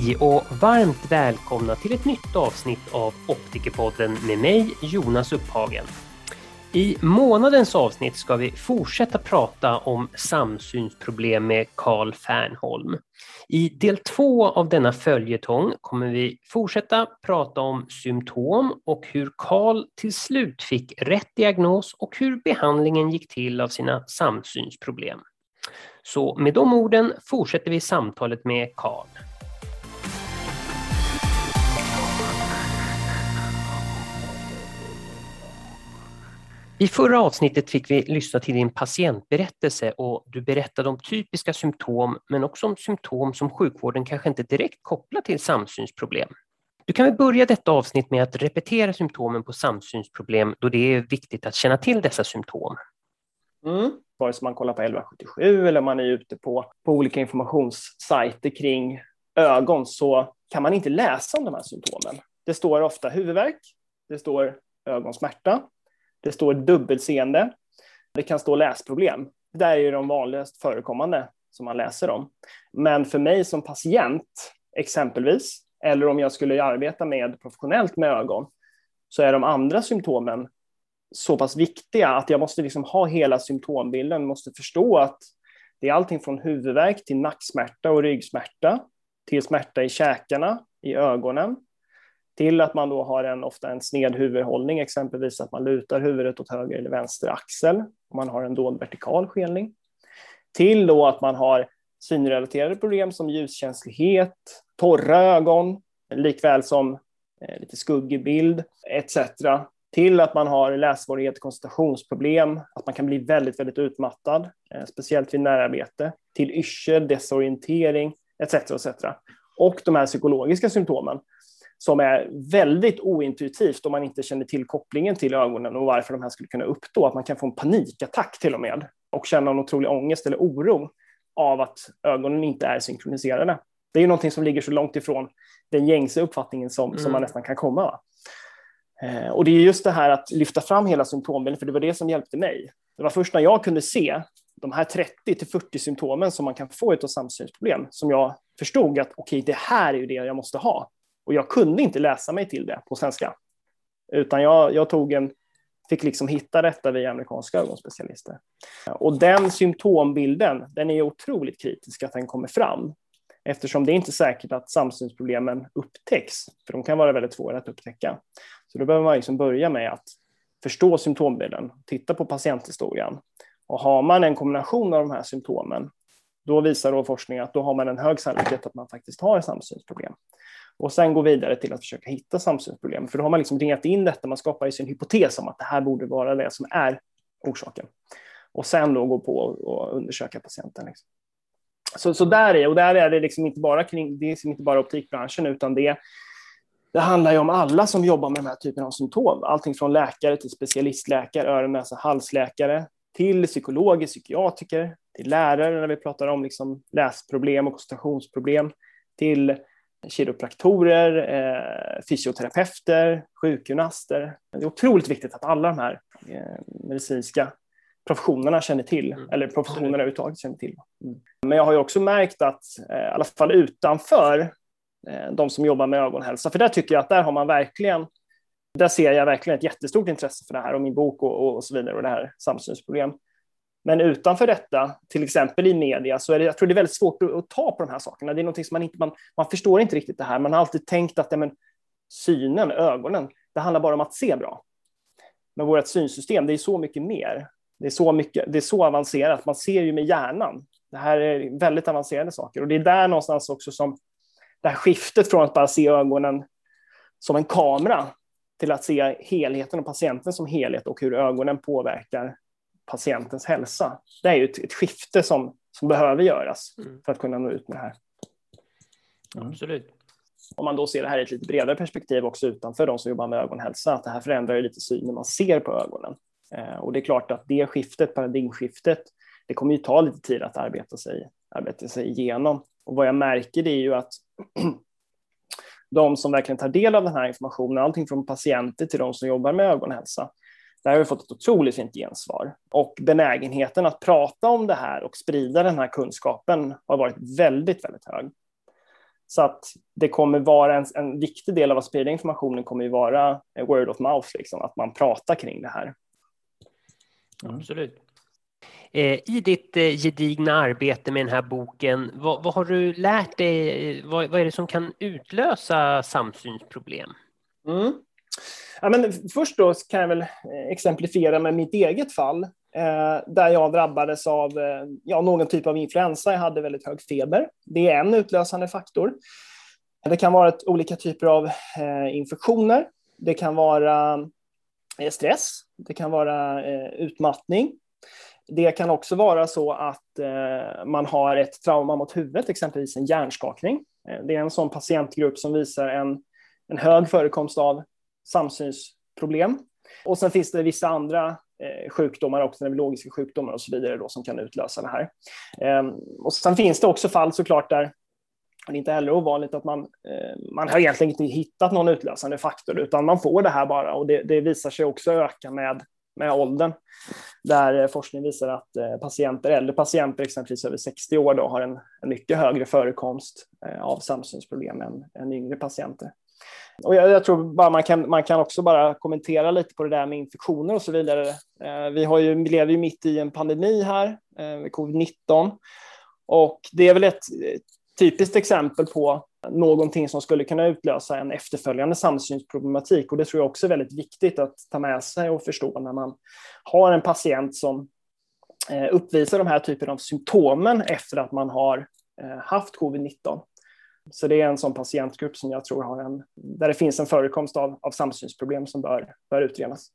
Hej och varmt välkomna till ett nytt avsnitt av Optikerpodden med mig, Jonas Upphagen. I månadens avsnitt ska vi fortsätta prata om samsynsproblem med Carl Fernholm. I del två av denna följetong kommer vi fortsätta prata om symptom och hur Carl till slut fick rätt diagnos och hur behandlingen gick till av sina samsynsproblem. Så med de orden fortsätter vi samtalet med Carl. I förra avsnittet fick vi lyssna till din patientberättelse och du berättade om typiska symptom men också om symptom som sjukvården kanske inte direkt kopplar till samsynsproblem. Du kan väl börja detta avsnitt med att repetera symptomen på samsynsproblem då det är viktigt att känna till dessa symptom. Mm. Vare sig man kollar på 1177 eller man är ute på, på olika informationssajter kring ögon så kan man inte läsa om de här symptomen. Det står ofta huvudvärk, det står ögonsmärta, det står dubbelseende. Det kan stå läsproblem. Det är ju de vanligast förekommande som man läser om. Men för mig som patient, exempelvis, eller om jag skulle arbeta med professionellt med ögon, så är de andra symptomen så pass viktiga att jag måste liksom ha hela symptombilden, måste förstå att det är allting från huvudvärk till nacksmärta och ryggsmärta, till smärta i käkarna, i ögonen, till att man då har en, ofta en sned huvudhållning, exempelvis att man lutar huvudet åt höger eller vänster axel, och man har en dold vertikal skelning. Till då att man har synrelaterade problem som ljuskänslighet, torra ögon, likväl som eh, lite skuggig bild etc. Till att man har lässvårighet, koncentrationsproblem, att man kan bli väldigt, väldigt utmattad, eh, speciellt vid närarbete, till yrsel, desorientering etc. etc. Och de här psykologiska symptomen som är väldigt ointuitivt om man inte känner till kopplingen till ögonen och varför de här skulle kunna uppstå. Att man kan få en panikattack till och med och känna en otrolig ångest eller oro av att ögonen inte är synkroniserade. Det är ju någonting som ligger så långt ifrån den gängse uppfattningen som, mm. som man mm. nästan kan komma. Eh, och det är just det här att lyfta fram hela symptombilden, för det var det som hjälpte mig. Det var först när jag kunde se de här 30 till 40 symptomen som man kan få av samsynsproblem som jag förstod att okej, okay, det här är ju det jag måste ha. Och jag kunde inte läsa mig till det på svenska, utan jag, jag tog en, fick liksom hitta detta via amerikanska ögonspecialister. Och den symptombilden, den är otroligt kritisk att den kommer fram, eftersom det är inte säkert att samsynsproblemen upptäcks, för de kan vara väldigt svåra att upptäcka. Så då behöver man liksom börja med att förstå symptombilden, titta på patienthistorien. Och har man en kombination av de här symptomen, då visar då forskning att då har man en hög sannolikhet att man faktiskt har samsynsproblem och sen gå vidare till att försöka hitta samsynsproblem. För då har man liksom ringat in detta, man skapar ju sin hypotes om att det här borde vara det som är orsaken. Och sen då gå på och undersöka patienten. Liksom. Så, så där är och där är det liksom inte bara kring, det är liksom inte bara optikbranschen, utan det, det handlar ju om alla som jobbar med den här typen av symptom. Allting från läkare till specialistläkare, öron, näsa, halsläkare, till psykologer, psykiatriker, till lärare när vi pratar om liksom läsproblem och koncentrationsproblem, till kiropraktorer, eh, fysioterapeuter, sjukgymnaster. Det är otroligt viktigt att alla de här eh, medicinska professionerna känner till, mm. eller professionerna överhuvudtaget känner till. Mm. Men jag har ju också märkt att, eh, i alla fall utanför eh, de som jobbar med ögonhälsa, för där tycker jag att där har man verkligen, där ser jag verkligen ett jättestort intresse för det här och min bok och, och så vidare och det här samsynsproblem. Men utanför detta, till exempel i media, så är det, jag tror det är väldigt svårt att, att ta på de här sakerna. Det är någonting som man inte, man, man förstår inte riktigt det här. Man har alltid tänkt att ja, men, synen, ögonen, det handlar bara om att se bra. Men vårt synsystem, det är så mycket mer. Det är så, mycket, det är så avancerat, man ser ju med hjärnan. Det här är väldigt avancerade saker och det är där någonstans också som det här skiftet från att bara se ögonen som en kamera till att se helheten och patienten som helhet och hur ögonen påverkar patientens hälsa. Det är ju ett, ett skifte som, som behöver göras mm. för att kunna nå ut med det här. Mm. Absolut. Om man då ser det här i ett lite bredare perspektiv också utanför de som jobbar med ögonhälsa, att det här förändrar ju lite synen man ser på ögonen. Eh, och det är klart att det skiftet, paradigmskiftet, det kommer ju ta lite tid att arbeta sig, arbeta sig igenom. Och vad jag märker det är ju att de som verkligen tar del av den här informationen, allting från patienter till de som jobbar med ögonhälsa, där har vi fått ett otroligt fint gensvar. Och benägenheten att prata om det här och sprida den här kunskapen har varit väldigt, väldigt hög. Så att det kommer vara en, en viktig del av att sprida informationen kommer ju vara word of mouth, liksom, att man pratar kring det här. Mm. Absolut. Eh, I ditt eh, gedigna arbete med den här boken, vad, vad har du lärt dig? Vad, vad, är det som kan utlösa samsynsproblem? Mm. Ja, men först då kan jag väl eh, exemplifiera med mitt eget fall eh, där jag drabbades av eh, ja, någon typ av influensa. Jag hade väldigt hög feber. Det är en utlösande faktor. Det kan vara ett, olika typer av eh, infektioner. Det kan vara eh, stress. Det kan vara eh, utmattning. Det kan också vara så att eh, man har ett trauma mot huvudet, exempelvis en hjärnskakning. Eh, det är en sån patientgrupp som visar en, en hög förekomst av samsynsproblem. Och sen finns det vissa andra eh, sjukdomar också, neurologiska sjukdomar och så vidare då, som kan utlösa det här. Ehm, och sen finns det också fall såklart där det är inte heller ovanligt att man, eh, man har egentligen inte hittat någon utlösande faktor, utan man får det här bara och det, det visar sig också öka med, med åldern. Där eh, forskning visar att patienter, äldre patienter, exempelvis över 60 år, då, har en, en mycket högre förekomst av samsynsproblem än, än yngre patienter. Och jag, jag, tror bara man kan, man kan också bara kommentera lite på det där med infektioner och så vidare. Eh, vi, har ju, vi lever ju mitt i en pandemi här, eh, covid-19. Och det är väl ett typiskt exempel på någonting som skulle kunna utlösa en efterföljande samsynsproblematik. Och det tror jag också är väldigt viktigt att ta med sig och förstå när man har en patient som eh, uppvisar de här typen av symptomen efter att man har eh, haft covid-19. Så det är en sån patientgrupp som jag tror har en, där det finns en förekomst av, av samsynsproblem som bör, bör utredas.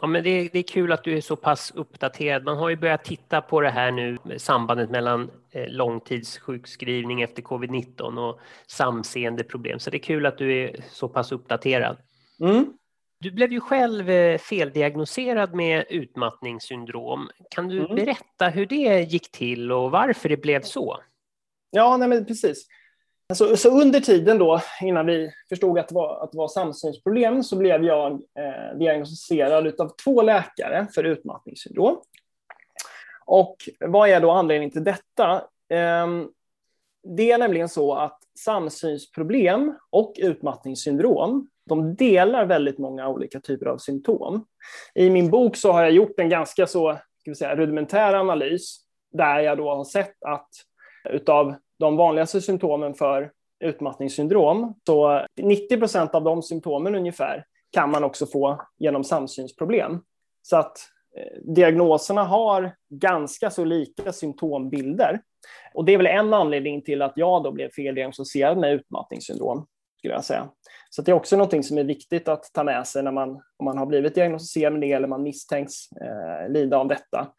Ja, men det är, det, är kul att du är så pass uppdaterad. Man har ju börjat titta på det här nu, sambandet mellan eh, långtidssjukskrivning efter covid-19 och samseendeproblem. Så det är kul att du är så pass uppdaterad. Mm. Du blev ju själv eh, feldiagnoserad med utmattningssyndrom. Kan du mm. berätta hur det gick till och varför det blev så? Ja, nej men precis. Så, så, under tiden då, innan vi förstod att det var, att det var samsynsproblem, så blev jag eh, diagnostiserad av två läkare för utmattningssyndrom. Och vad är då anledningen till detta? Eh, det är nämligen så att samsynsproblem och utmattningssyndrom, de delar väldigt många olika typer av symptom. I min bok så har jag gjort en ganska så ska vi säga, rudimentär analys där jag då har sett att utav de vanligaste symptomen för utmattningssyndrom, så 90 procent av de symptomen ungefär kan man också få genom samsynsproblem. Så att eh, diagnoserna har ganska så lika symptombilder. Och det är väl en anledning till att jag då blev feldiagnostiserad med utmattningssyndrom, skulle jag säga. Så det är också något som är viktigt att ta med sig när man, om man har blivit diagnostiserad med det eller man misstänks eh, lida av detta,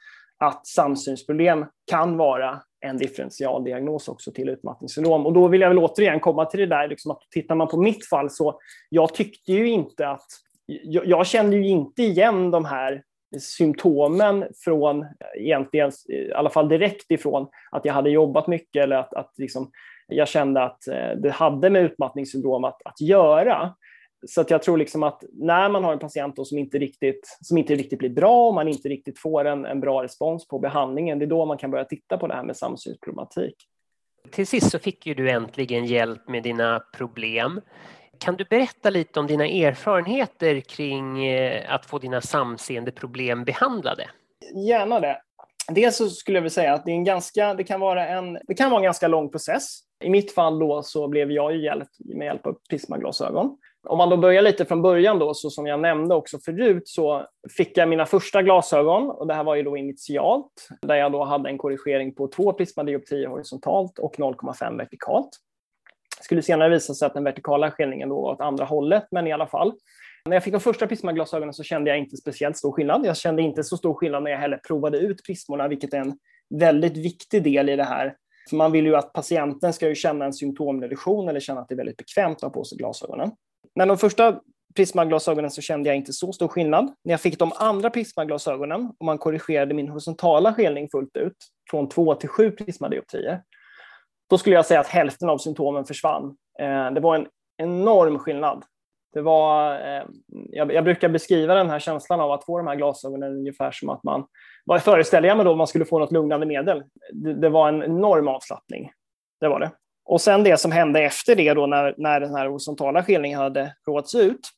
att samsynsproblem kan vara en differentialdiagnos också till utmattningssyndrom. Och då vill jag väl återigen komma till det där, liksom att tittar man på mitt fall så jag tyckte ju inte att, jag, jag kände ju inte igen de här symptomen från, egentligen i alla fall direkt ifrån att jag hade jobbat mycket eller att, att liksom, jag kände att eh, det hade med utmattningssyndrom att, att göra. Så att jag tror liksom att när man har en patient som, inte riktigt, som inte riktigt blir bra och man inte riktigt får en, en bra respons på behandlingen, det är då man kan börja titta på det här med samsynsproblematik. Till sist så fick ju du äntligen hjälp med dina problem. Kan du berätta lite om dina erfarenheter kring eh, att få dina samseendeproblem behandlade? Gärna det. Dels så skulle jag vilja säga att det, är en ganska, det, kan vara en, det kan vara en ganska lång process. I mitt fall då så blev jag hjälpt med hjälp av prismaglasögon. Om man då börjar lite från början då, så som jag nämnde också förut, så fick jag mina första glasögon och det här var ju då initialt, där jag då hade en korrigering på två prismadioptrier horisontalt och 0,5 vertikalt. Det skulle senare visa sig att den vertikala skillningen då var åt andra hållet, men i alla fall. När jag fick de första prismaglasögonen så kände jag inte speciellt stor skillnad. Jag kände inte så stor skillnad när jag heller provade ut prismorna, vilket är en väldigt viktig del i det här. För man vill ju att patienten ska ju känna en symptomreduktion eller känna att det är väldigt bekvämt att ha på sig glasögonen. Men de första prismaglasögonen så kände jag inte så stor skillnad. När jag fick de andra prismaglasögonen och man korrigerade min horisontala skelning fullt ut från 2 till 7 prismadioptrier, då skulle jag säga att hälften av symptomen försvann. Eh, det var en enorm skillnad. Det var, eh, jag, brukar beskriva den här känslan av att få de här glasögonen ungefär som att man, vad föreställer jag mig då, om man skulle få något lugnande medel? Det, det var en enorm avslappning. Det var det. Och sen det som hände efter det då när, när den här horisontala skelningen hade råts ut,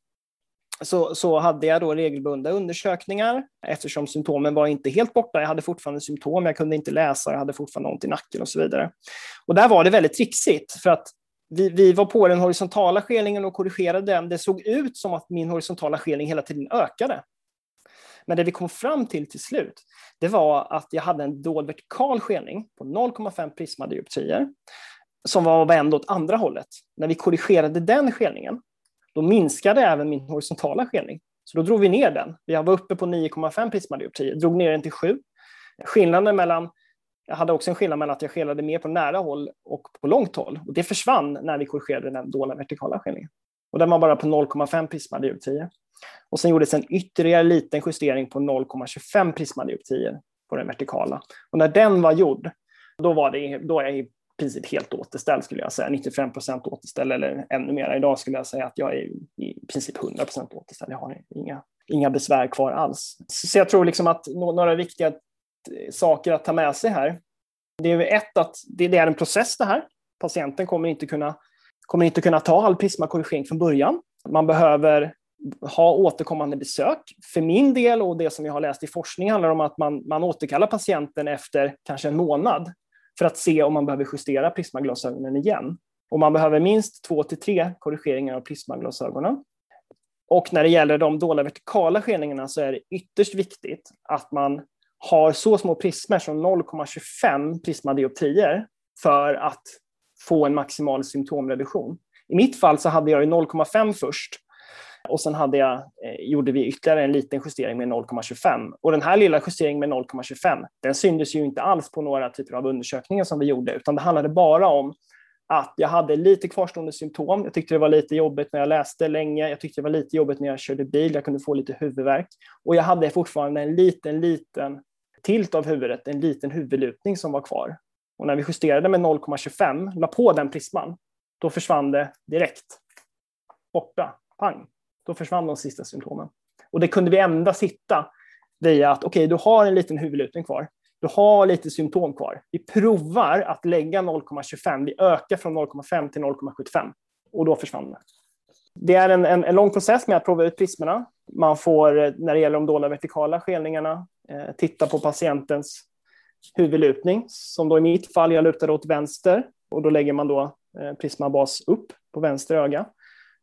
så, så hade jag då regelbundna undersökningar eftersom symptomen var inte helt borta. Jag hade fortfarande symptom, jag kunde inte läsa, jag hade fortfarande ont i nacken och så vidare. Och där var det väldigt trixigt för att vi, vi var på den horisontala skelningen och korrigerade den. Det såg ut som att min horisontala skelning hela tiden ökade. Men det vi kom fram till till slut, det var att jag hade en dold vertikal skelning på 0,5 prismadioptrier som var vänd åt andra hållet. När vi korrigerade den skelningen, då minskade även min horisontala skelning. Så då drog vi ner den. Vi var uppe på 9,5 prismadioptrier, drog ner den till 7. Skillnaden mellan jag hade också en skillnad mellan att jag skelade mer på nära håll och på långt håll. Och det försvann när vi korrigerade den dolda vertikala skelningen. Och den var bara på 0,5 prismadioptrier. Och sen gjordes en ytterligare liten justering på 0,25 prismadioptrier på den vertikala. Och när den var gjord, då var, det, då är jag i princip helt återställd skulle jag säga. 95 procent återställd eller ännu mer. Idag skulle jag säga att jag är i princip 100 procent återställd. Jag har inga, inga besvär kvar alls. Så jag tror liksom att några viktiga eh, saker att ta med sig här. Det är ett att det är en process det här. Patienten kommer inte kunna, kommer inte kunna ta all prismakorrigering från början. Man behöver ha återkommande besök. För min del och det som jag har läst i forskning handlar om att man, man återkallar patienten efter kanske en månad för att se om man behöver justera prismaglasögonen igen. Och man behöver minst två till tre korrigeringar av prismaglasögonen. Och när det gäller de dåliga vertikala skeningarna så är det ytterst viktigt att man har så små prismer som 0,25 prismadioptrier för att få en maximal symptomreduktion. I mitt fall så hade jag 0,5 först och sen hade jag, eh, gjorde vi ytterligare en liten justering med 0,25. Och den här lilla justeringen med 0,25, den syntes ju inte alls på några typer av undersökningar som vi gjorde, utan det handlade bara om att jag hade lite kvarstående symptom. Jag tyckte det var lite jobbigt när jag läste länge. Jag tyckte det var lite jobbigt när jag körde bil. Jag kunde få lite huvudvärk. Och jag hade fortfarande en liten, liten tilt av huvudet, en liten huvudlutning som var kvar. Och när vi justerade med 0,25, la på den prisman, då försvann det direkt. Borta, pang. Då försvann de sista symptomen. Och det kunde vi endast hitta via att okej, okay, du har en liten huvudlutning kvar. Du har lite symptom kvar. Vi provar att lägga 0,25. Vi ökar från 0,5 till 0,75 och då försvann det. Det är en, en, en, lång process med att prova ut prismerna. Man får, eh, när det gäller de dolda vertikala skelningarna, eh, titta på patientens huvudlutning, som då i mitt fall, jag lutade åt vänster och då lägger man då eh, prismabas upp på vänster öga.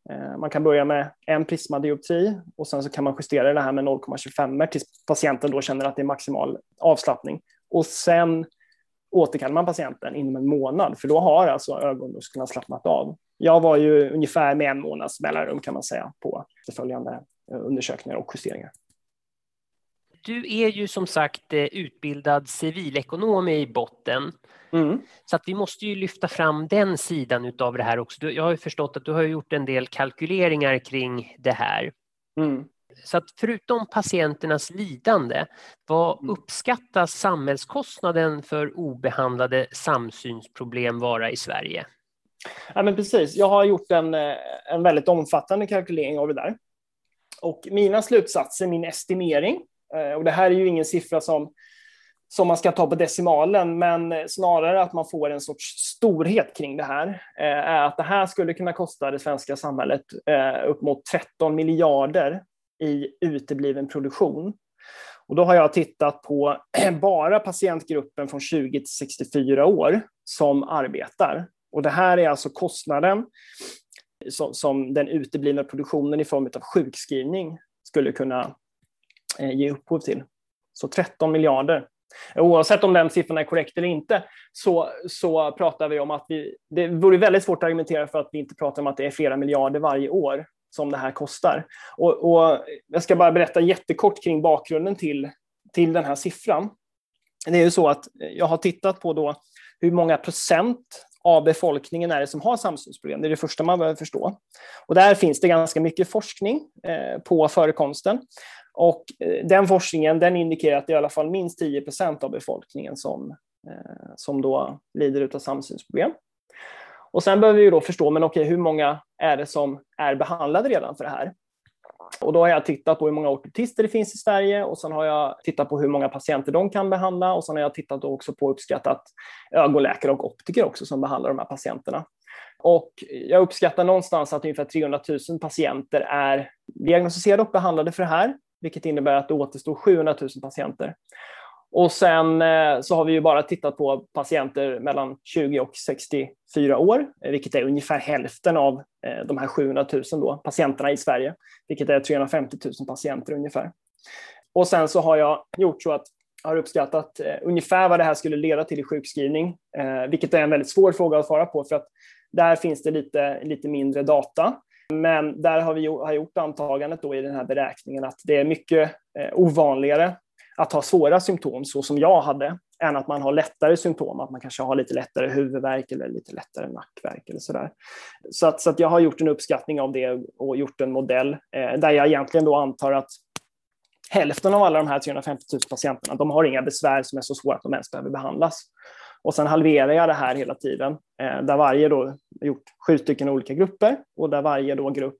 Eh, man kan börja med en prismadioptri och sen så kan man justera det här med 0,25 tills patienten då känner att det är maximal avslappning. Och sen återkallar man patienten inom en månad, för då har alltså ögonmusklerna slappnat av. Jag var ju ungefär med en månads mellanrum kan man säga på efterföljande eh, undersökningar och justeringar. Du är ju som sagt eh, utbildad civilekonom i botten. Mm. Så att vi måste ju lyfta fram den sidan av det här också. Jag har ju förstått att du har gjort en del kalkyleringar kring det här. Mm. Så att förutom patienternas lidande, vad mm. uppskattas samhällskostnaden för obehandlade samsynsproblem vara i Sverige? Ja, men precis. Jag har gjort en, eh, en väldigt omfattande kalkylering av det där. Och mina slutsatser, min estimering, Eh, och det här är ju ingen siffra som som man ska ta på decimalen, men snarare att man får en sorts storhet kring det här, eh, är att det här skulle kunna kosta det svenska samhället eh, upp mot 13 miljarder i utebliven produktion. Och då har jag tittat på bara patientgruppen från 20 till 64 år som arbetar. Och det här är alltså kostnaden som den uteblivna produktionen i form av sjukskrivning skulle kunna Eh, ge upphov till. Så 13 miljarder Oavsett om den siffran är korrekt eller inte så, så pratar vi om att vi, det vore väldigt svårt att argumentera för att vi inte pratar om att det är flera miljarder varje år som det här kostar. Och, och jag ska bara berätta jättekort kring bakgrunden till, till den här siffran. Det är ju så att jag har tittat på då hur många procent av befolkningen är det som har samsynsproblem. Det är det första man behöver förstå. Och där finns det ganska mycket forskning eh, på förekomsten. Och eh, den forskningen den indikerar att det är i alla fall minst 10 procent av befolkningen som, eh, som då lider av samsynsproblem. Och sen behöver vi då förstå, men okej, hur många är det som är behandlade redan för det här? Och då har jag tittat på hur många ortoptister det finns i Sverige och sen har jag tittat på hur många patienter de kan behandla och sen har jag tittat också på uppskattat ögonläkare och optiker också som behandlar de här patienterna. Och jag uppskattar någonstans att ungefär 300 000 patienter är diagnostiserade och behandlade för det här, vilket innebär att det återstår 700 000 patienter. Och sen eh, så har vi ju bara tittat på patienter mellan 20 och 64 år, eh, vilket är ungefär hälften av eh, de här 700 000 då, patienterna i Sverige, vilket är 350 000 patienter ungefär. Och sen så har jag gjort så att jag har uppskattat ungefär vad det här skulle leda till i sjukskrivning, vilket är en väldigt svår fråga att svara på för att där finns det lite, lite mindre data. Men där har vi gjort antagandet då i den här beräkningen att det är mycket ovanligare att ha svåra symptom, så som jag hade, än att man har lättare symptom, att man kanske har lite lättare huvudvärk eller lite lättare nackvärk eller sådär. Så, att, så att jag har gjort en uppskattning av det och gjort en modell eh, där jag egentligen då antar att hälften av alla de här 350 000 patienterna, de har inga besvär som är så svåra att de ens behöver behandlas. Och sen halverar jag det här hela tiden, eh, där varje då gjort sju stycken olika grupper och där varje då grupp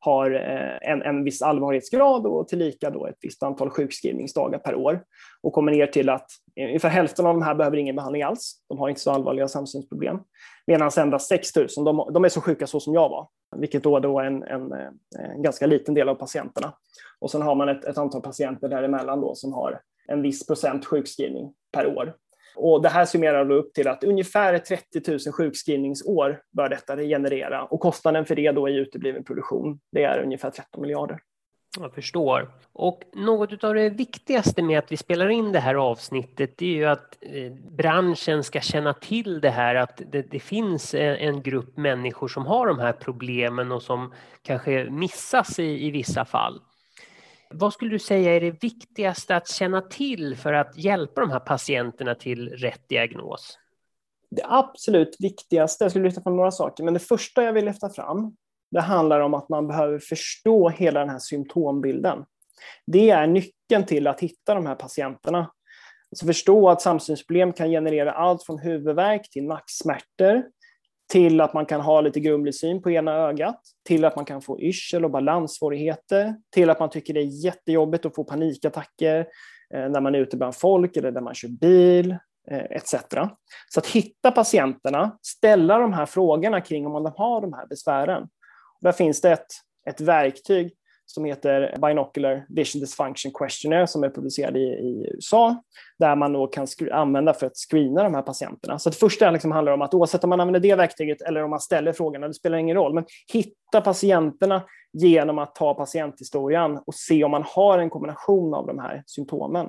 har eh, en, en viss allvarlighetsgrad och tillika då ett visst antal sjukskrivningsdagar per år och kommer ner till att ungefär hälften av de här behöver ingen behandling alls. De har inte så allvarliga samsynsproblem. Medan endast 6 000, de, de är så sjuka så som jag var, vilket då, då är en, en, eh, en ganska liten del av patienterna. Och sen har man ett, ett antal patienter däremellan då som har en viss procent sjukskrivning per år. Och det här summerar då upp till att ungefär 30 000 sjukskrivningsår bör detta generera och kostnaden för det då i utebliven produktion, det är ungefär 13 miljarder. Jag förstår. Och något av det viktigaste med att vi spelar in det här avsnittet är ju att eh, branschen ska känna till det här att det, det, finns eh, en grupp människor som har de här problemen och som kanske missas i, i vissa fall. Vad skulle du säga är det viktigaste att känna till för att hjälpa de här patienterna till rätt diagnos? Det absolut viktigaste, jag skulle lyfta fram några saker, men det första jag vill lyfta fram, det handlar om att man behöver förstå hela den här symptombilden. Det är nyckeln till att hitta de här patienterna. Alltså förstå att samsynsproblem kan generera allt från huvudvärk till nacksmärtor, till att man kan ha lite grumlig syn på ena ögat, till att man kan få yrsel och balanssvårigheter, till att man tycker det är jättejobbigt att få panikattacker eh, när man är ute bland folk eller när man kör bil, eh, etc. Så att hitta patienterna, ställa de här frågorna kring om de har de här besvären. Där finns det ett, ett verktyg som heter Binocular Vision Dysfunction Questionnaire som är publicerad i, i USA, där man då kan använda för att screena de här patienterna. Så det första liksom handlar om att oavsett om man använder det verktyget eller om man ställer frågorna, det spelar ingen roll, men hitta patienterna genom att ta patienthistorien och se om man har en kombination av de här symptomen.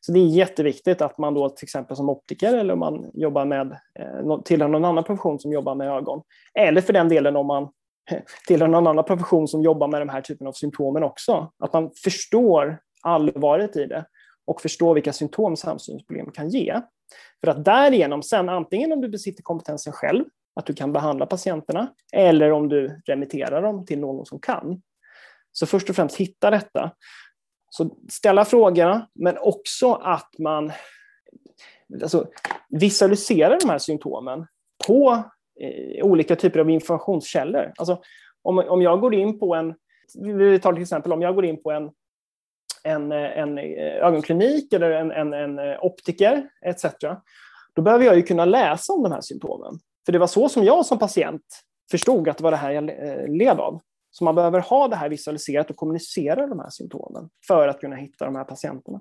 Så det är jätteviktigt att man då till exempel som optiker eller om man jobbar med, eh, tillhör någon annan profession som jobbar med ögon, eller för den delen om man tillhör någon annan profession som jobbar med den här typen av symptomen också. Att man förstår allvaret i det och förstår vilka symptom samsynsproblem kan ge. För att därigenom sen, antingen om du besitter kompetensen själv, att du kan behandla patienterna, eller om du remitterar dem till någon som kan. Så först och främst hitta detta. Så ställa frågorna, men också att man alltså, visualiserar de här symptomen på Eh, olika typer av informationskällor. Alltså, om, om jag går in på en, vi tar till exempel om jag går in på en, en, eh, en eh, ögonklinik eller en, en, en optiker etc. Då behöver jag ju kunna läsa om de här symptomen. För det var så som jag som patient förstod att det var det här jag led av. Så man behöver ha det här visualiserat och kommunicera de här symptomen för att kunna hitta de här patienterna.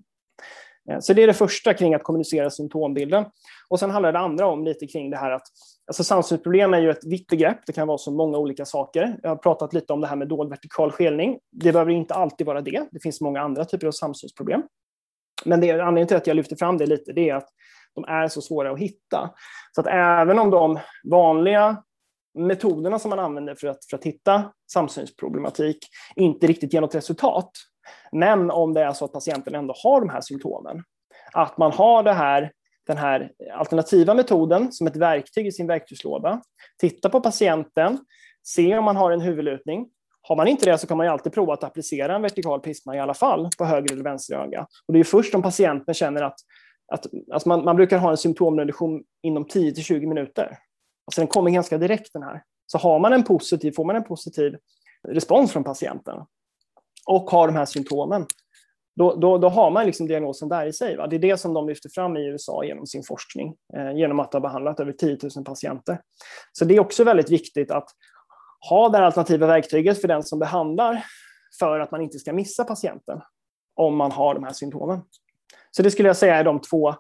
Eh, så det är det första kring att kommunicera symptombilden. Och sen handlar det andra om lite kring det här att alltså samsynsproblem är ju ett vitt begrepp. Det kan vara så många olika saker. Jag har pratat lite om det här med dold vertikal skelning. Det behöver inte alltid vara det. Det finns många andra typer av samsynsproblem. Men det, anledningen till att jag lyfter fram det lite, det är att de är så svåra att hitta. Så att även om de vanliga metoderna som man använder för att, för att hitta samsynsproblematik inte riktigt ger något resultat, men om det är så att patienten ändå har de här symptomen, att man har det här, den här alternativa metoden som ett verktyg i sin verktygslåda, titta på patienten, se om man har en huvudlutning. Har man inte det så kan man ju alltid prova att applicera en vertikal prisma i alla fall på höger eller vänster öga. Och det är först om patienten känner att, att alltså man, man brukar ha en symptomreduktion inom 10 till 20 minuter. Alltså den kommer ganska direkt den här. Så har man en positiv, får man en positiv respons från patienten, och har de här symptomen, då, då, då har man liksom diagnosen där i sig. Va? Det är det som de lyfter fram i USA genom sin forskning, eh, genom att ha behandlat över 10 000 patienter. Så det är också väldigt viktigt att ha det alternativa verktyget för den som behandlar för att man inte ska missa patienten om man har de här symptomen. Så det skulle jag säga är de två,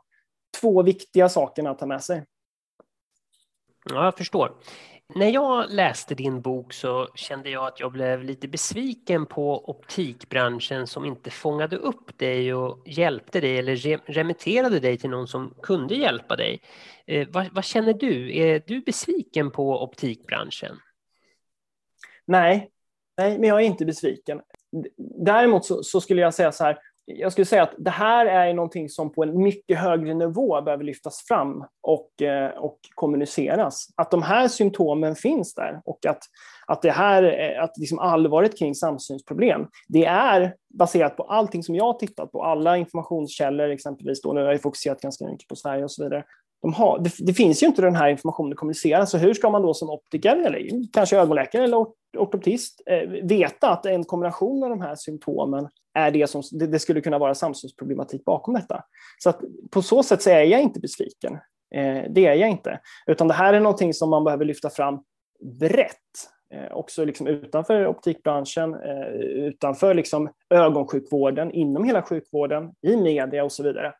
två viktiga sakerna att ta med sig. Ja, jag förstår. När jag läste din bok så kände jag att jag blev lite besviken på optikbranschen som inte fångade upp dig och hjälpte dig eller remitterade dig till någon som kunde hjälpa dig. Eh, vad, vad, känner du? Är du besviken på optikbranschen? Nej, nej, men jag är inte besviken. Däremot så, så skulle jag säga så här, jag skulle säga att det här är någonting som på en mycket högre nivå behöver lyftas fram och, eh, och kommuniceras. Att de här symptomen finns där och att, att det här, eh, att liksom allvaret kring samsynsproblem, det är baserat på allting som jag har tittat på, alla informationskällor exempelvis, då, nu har jag fokuserat ganska mycket på Sverige och så vidare. De har, det, det, finns ju inte den här informationen kommunicerad, så hur ska man då som optiker, eller kanske ögonläkare eller ortoptist, eh, veta att en kombination av de här symptomen är det som det, det skulle kunna vara samsynsproblematik bakom detta. Så att på så sätt så är jag inte besviken. Eh, det är jag inte. Utan det här är någonting som man behöver lyfta fram brett. Eh, också liksom utanför optikbranschen, eh, utanför liksom ögonsjukvården, inom hela sjukvården, i media och så vidare.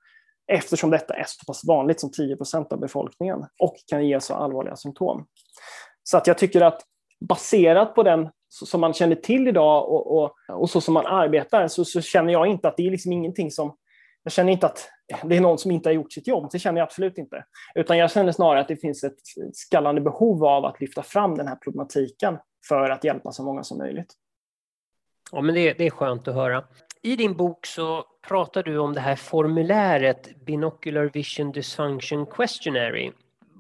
Eftersom detta är så pass vanligt som 10 procent av befolkningen och kan ge så allvarliga symptom. Så att jag tycker att baserat på den som man känner till idag och, och, och så som man arbetar så, så, känner jag inte att det är liksom ingenting som... Jag känner inte att det är någon som inte har gjort sitt jobb. Det känner jag absolut inte. Utan jag känner snarare att det finns ett skallande behov av att lyfta fram den här problematiken för att hjälpa så många som möjligt. Ja, men det, det är skönt att höra. I din bok så pratar du om det här formuläret Binocular Vision Dysfunction Questionary.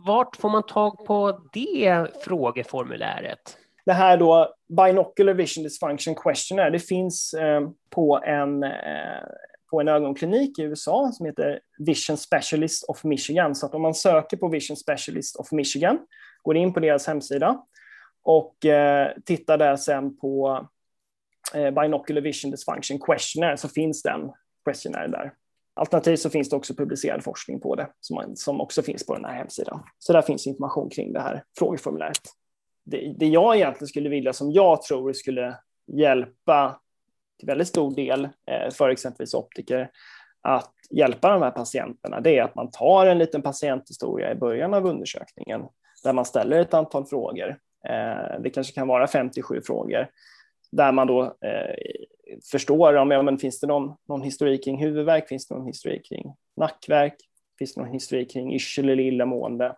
Vart får man tag på det frågeformuläret? Det här då, Binocular Vision Dysfunction Questionnaire, det finns eh, på, en, eh, på en ögonklinik i USA som heter Vision Specialist of Michigan. Så att om man söker på Vision Specialist of Michigan, går in på deras hemsida och eh, tittar där sen på eh, Binocular Vision Dysfunction Questionnaire så finns den questionnaire där. Alternativt så finns det också publicerad forskning på det som, som också finns på den här hemsidan. Så där finns information kring det här frågeformuläret det, det jag egentligen skulle vilja, som jag tror skulle hjälpa till väldigt stor del eh, för exempelvis optiker att hjälpa de här patienterna, det är att man tar en liten patienthistoria i början av undersökningen där man ställer ett antal frågor. Eh, det kanske kan vara 57 frågor där man då eh, förstår om ja, men finns det någon, någon historik kring huvudvärk, finns det någon historik kring nackvärk, finns det någon historik kring yrsel eller illamående?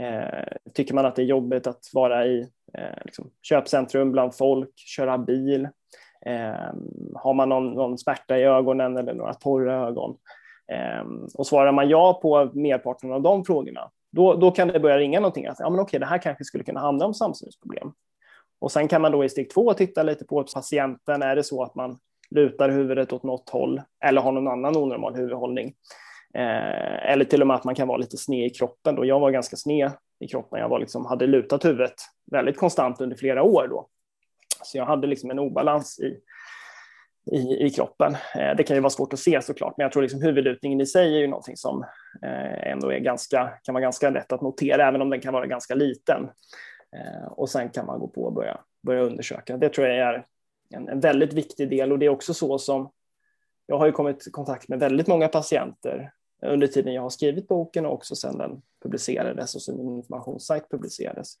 Eh, tycker man att det är jobbigt att vara i eh, liksom, köpcentrum bland folk, köra bil? Eh, har man någon, någon smärta i ögonen eller några torra ögon? Eh, och svarar man ja på merparten av de frågorna, då, då kan det börja ringa någonting. Att, ja, men okej, det här kanske skulle kunna handla om samsynsproblem. Och sen kan man då i steg två titta lite på patienten. Är det så att man lutar huvudet åt något håll eller har någon annan onormal huvudhållning? Eh, eller till och med att man kan vara lite sned i kroppen. Då. Jag var ganska sned i kroppen. Jag var liksom, hade lutat huvudet väldigt konstant under flera år. Då. Så jag hade liksom en obalans i, i, i kroppen. Eh, det kan ju vara svårt att se såklart, men jag tror liksom huvudlutningen i sig är ju någonting som eh, ändå är ganska, kan vara ganska lätt att notera, även om den kan vara ganska liten. Eh, och sen kan man gå på och börja, börja undersöka. Det tror jag är en, en väldigt viktig del och det är också så som jag har ju kommit i kontakt med väldigt många patienter under tiden jag har skrivit boken och också sedan den publicerades och som min informationssajt publicerades.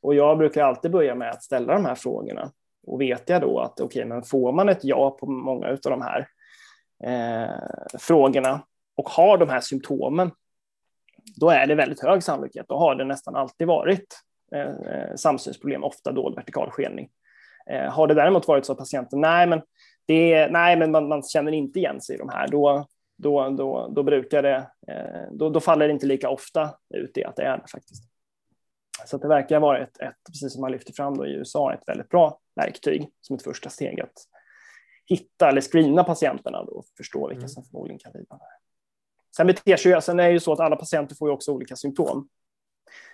Och jag brukar alltid börja med att ställa de här frågorna. Och vet jag då att okej, okay, men får man ett ja på många av de här eh, frågorna och har de här symptomen, då är det väldigt hög sannolikhet. Då har det nästan alltid varit eh, eh samsynsproblem, ofta dold vertikal skelning. Eh, har det däremot varit så att patienten, nej men, det, nej, men man, man känner inte igen sig i de här, då, då, då, då brukar det, eh, då, då faller det inte lika ofta ut i att det är det faktiskt. Så det verkar vara ett, ett, precis som man lyfter fram då i USA, ett väldigt bra verktyg som ett första steg att hitta eller screena patienterna och förstå vilka mm. som förmodligen kan lida. Sen beter sig sen är det ju så att alla patienter får ju också olika symptom.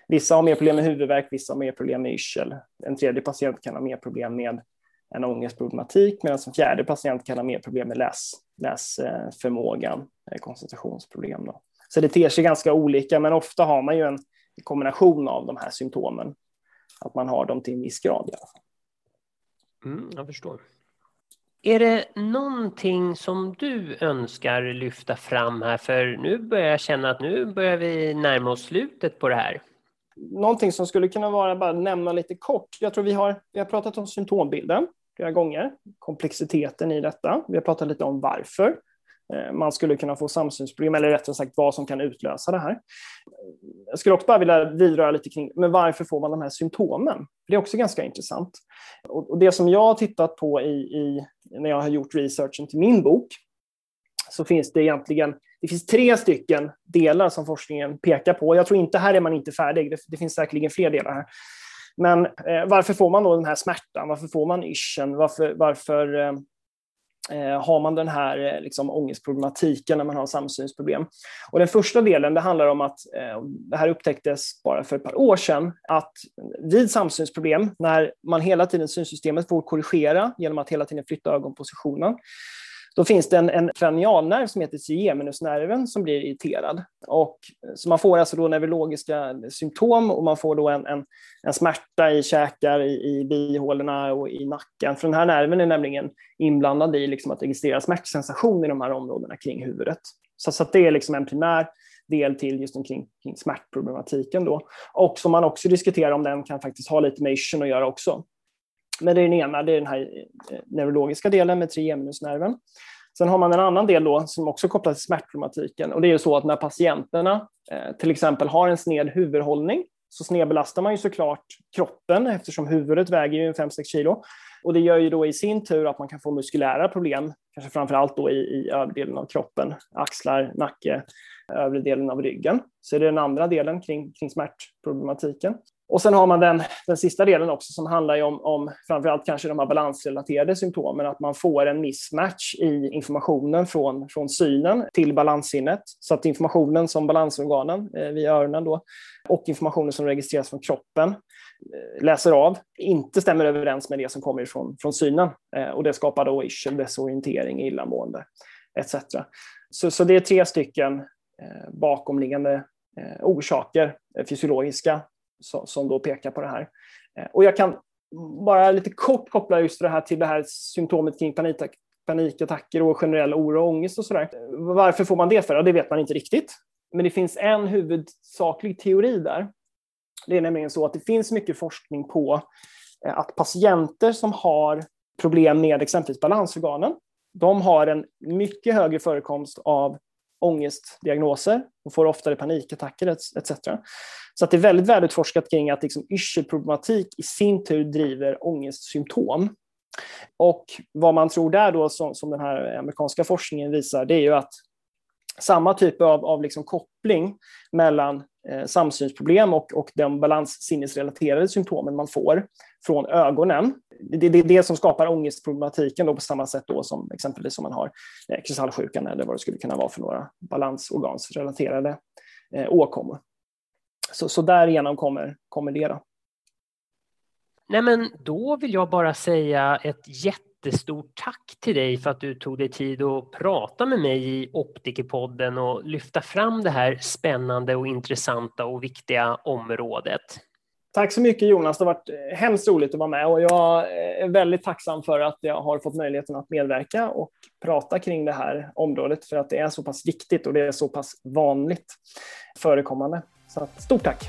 Vissa har mer problem med huvudvärk, vissa har mer problem med yrsel. En tredje patient kan ha mer problem med en ångestproblematik medan en fjärde patient kan ha mer problem med läs, läsförmågan, koncentrationsproblem. Då. Så det ter sig ganska olika, men ofta har man ju en kombination av de här symptomen. Att man har dem till en viss grad i alla fall. Mm, jag förstår. Är det någonting som du önskar lyfta fram här? För nu börjar jag känna att nu börjar vi närma oss slutet på det här. Någonting som skulle kunna vara, bara nämna lite kort. Jag tror vi har, vi har pratat om symptombilden flera gånger, komplexiteten i detta. Vi har pratat lite om varför. Eh, man skulle kunna få samsynsproblem, eller rättare sagt vad som kan utlösa det här. Jag skulle också bara vilja vidröra lite kring, men varför får man de här symptomen? Det är också ganska intressant. Och det som jag har tittat på i, i, när jag har gjort researchen till min bok, så finns det egentligen det finns tre stycken delar som forskningen pekar på. Jag tror inte här är man inte färdig, det, det finns säkerligen fler delar här. Men eh, varför får man då den här smärtan? Varför får man ischen? Varför, varför eh, eh har man den här eh, liksom, ångestproblematiken när man har samsynsproblem. Och den första delen det handlar om att, eh, det här upptäcktes bara för ett par år sedan, att vid samsynsproblem, när man hela tiden synsystemet får korrigera genom att hela tiden flytta ögonpositionen, då finns det en, en cranialnerv som heter trigeminusnerven som blir irriterad. Och, eh, så man får alltså då neurologiska symptom och man får då en, en, en smärta i käkar, i, i bihålorna och i nacken. För den här nerven är nämligen inblandad i liksom att registrera smärtsensation i de här områdena kring huvudet. Så, så det är liksom en primär del till just omkring kring smärtproblematiken. Då. Och som man också diskuterar om den kan faktiskt ha lite med ischen att göra också. Men det är den ena, det är den här eh, neurologiska delen med trigeminusnerven. Sen har man en annan del då som också kopplar till smärtproblematiken och det är ju så att när patienterna eh, till exempel har en sned huvudhållning så snedbelastar man ju såklart kroppen eftersom huvudet väger ju 5-6 kilo. Och det gör ju då i sin tur att man kan få muskulära problem, kanske framför allt då i, i överdelen av kroppen, axlar, nacke, övre delen av ryggen. Så det är den andra delen kring, kring smärtproblematiken. Och sen har man den, den sista delen också som handlar om, om framförallt kanske de här balansrelaterade symptomen, att man får en mismatch i informationen från, från synen till balanssinnet. Så att informationen som balansorganen eh, via öronen då, och informationen som registreras från kroppen eh, läser av inte stämmer överens med det som kommer från, från synen. Eh, och det skapar då yrsel, desorientering, illamående etc. Så, så det är tre stycken eh, bakomliggande eh, orsaker, eh, fysiologiska, som då pekar på det här. Eh, och jag kan bara lite kort koppla just det här till det här symptomet kring panik, panikattacker och generell oro och ångest och sådär. Varför får man det för? Ja, det vet man inte riktigt. Men det finns en huvudsaklig teori där. Det är nämligen så att det finns mycket forskning på eh, att patienter som har problem med exempelvis balansorganen, de har en mycket högre förekomst av ångestdiagnoser och får oftare panikattacker etc. Så att det är väldigt välutforskat kring att liksom yrselproblematik i sin tur driver ångestsymptom. Och vad man tror där då, som, som den här amerikanska forskningen visar, det är ju att samma typ av, av liksom koppling mellan eh, samsynsproblem och, och de balanssinnesrelaterade symptomen man får från ögonen. Det, det är det som skapar ångestproblematiken då på samma sätt då som exempelvis om man har eh, kristallsjukan eller vad det skulle kunna vara för några balansorgansrelaterade eh, åkommor. Så, så därigenom kommer, kommer det. Då. Nej, men då vill jag bara säga ett jättestort tack till dig för att du tog dig tid att prata med mig i Optikerpodden och lyfta fram det här spännande och intressanta och viktiga området. Tack så mycket Jonas, det har varit eh, hemskt roligt att vara med och jag eh, är väldigt tacksam för att jag har fått möjligheten att medverka och prata kring det här området för att det är så pass viktigt och det är så pass vanligt förekommande. Så stort tack!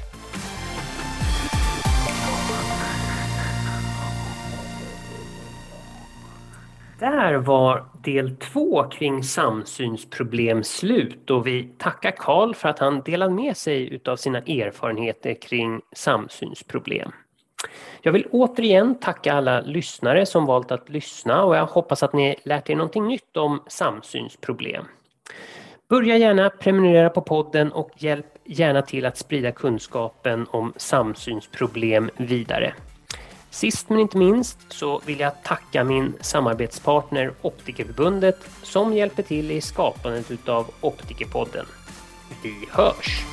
Där var del två kring samsynsproblem slut och vi tackar Karl för att han delade med sig av sina erfarenheter kring samsynsproblem. Jag vill återigen tacka alla lyssnare som valt att lyssna och jag hoppas att ni lärt er någonting nytt om samsynsproblem. Börja gärna prenumerera på podden och hjälp gärna till att sprida kunskapen om samsynsproblem vidare. Sist men inte minst så vill jag tacka min samarbetspartner Optikerförbundet som hjälper till i skapandet utav Optikerpodden. Vi hörs!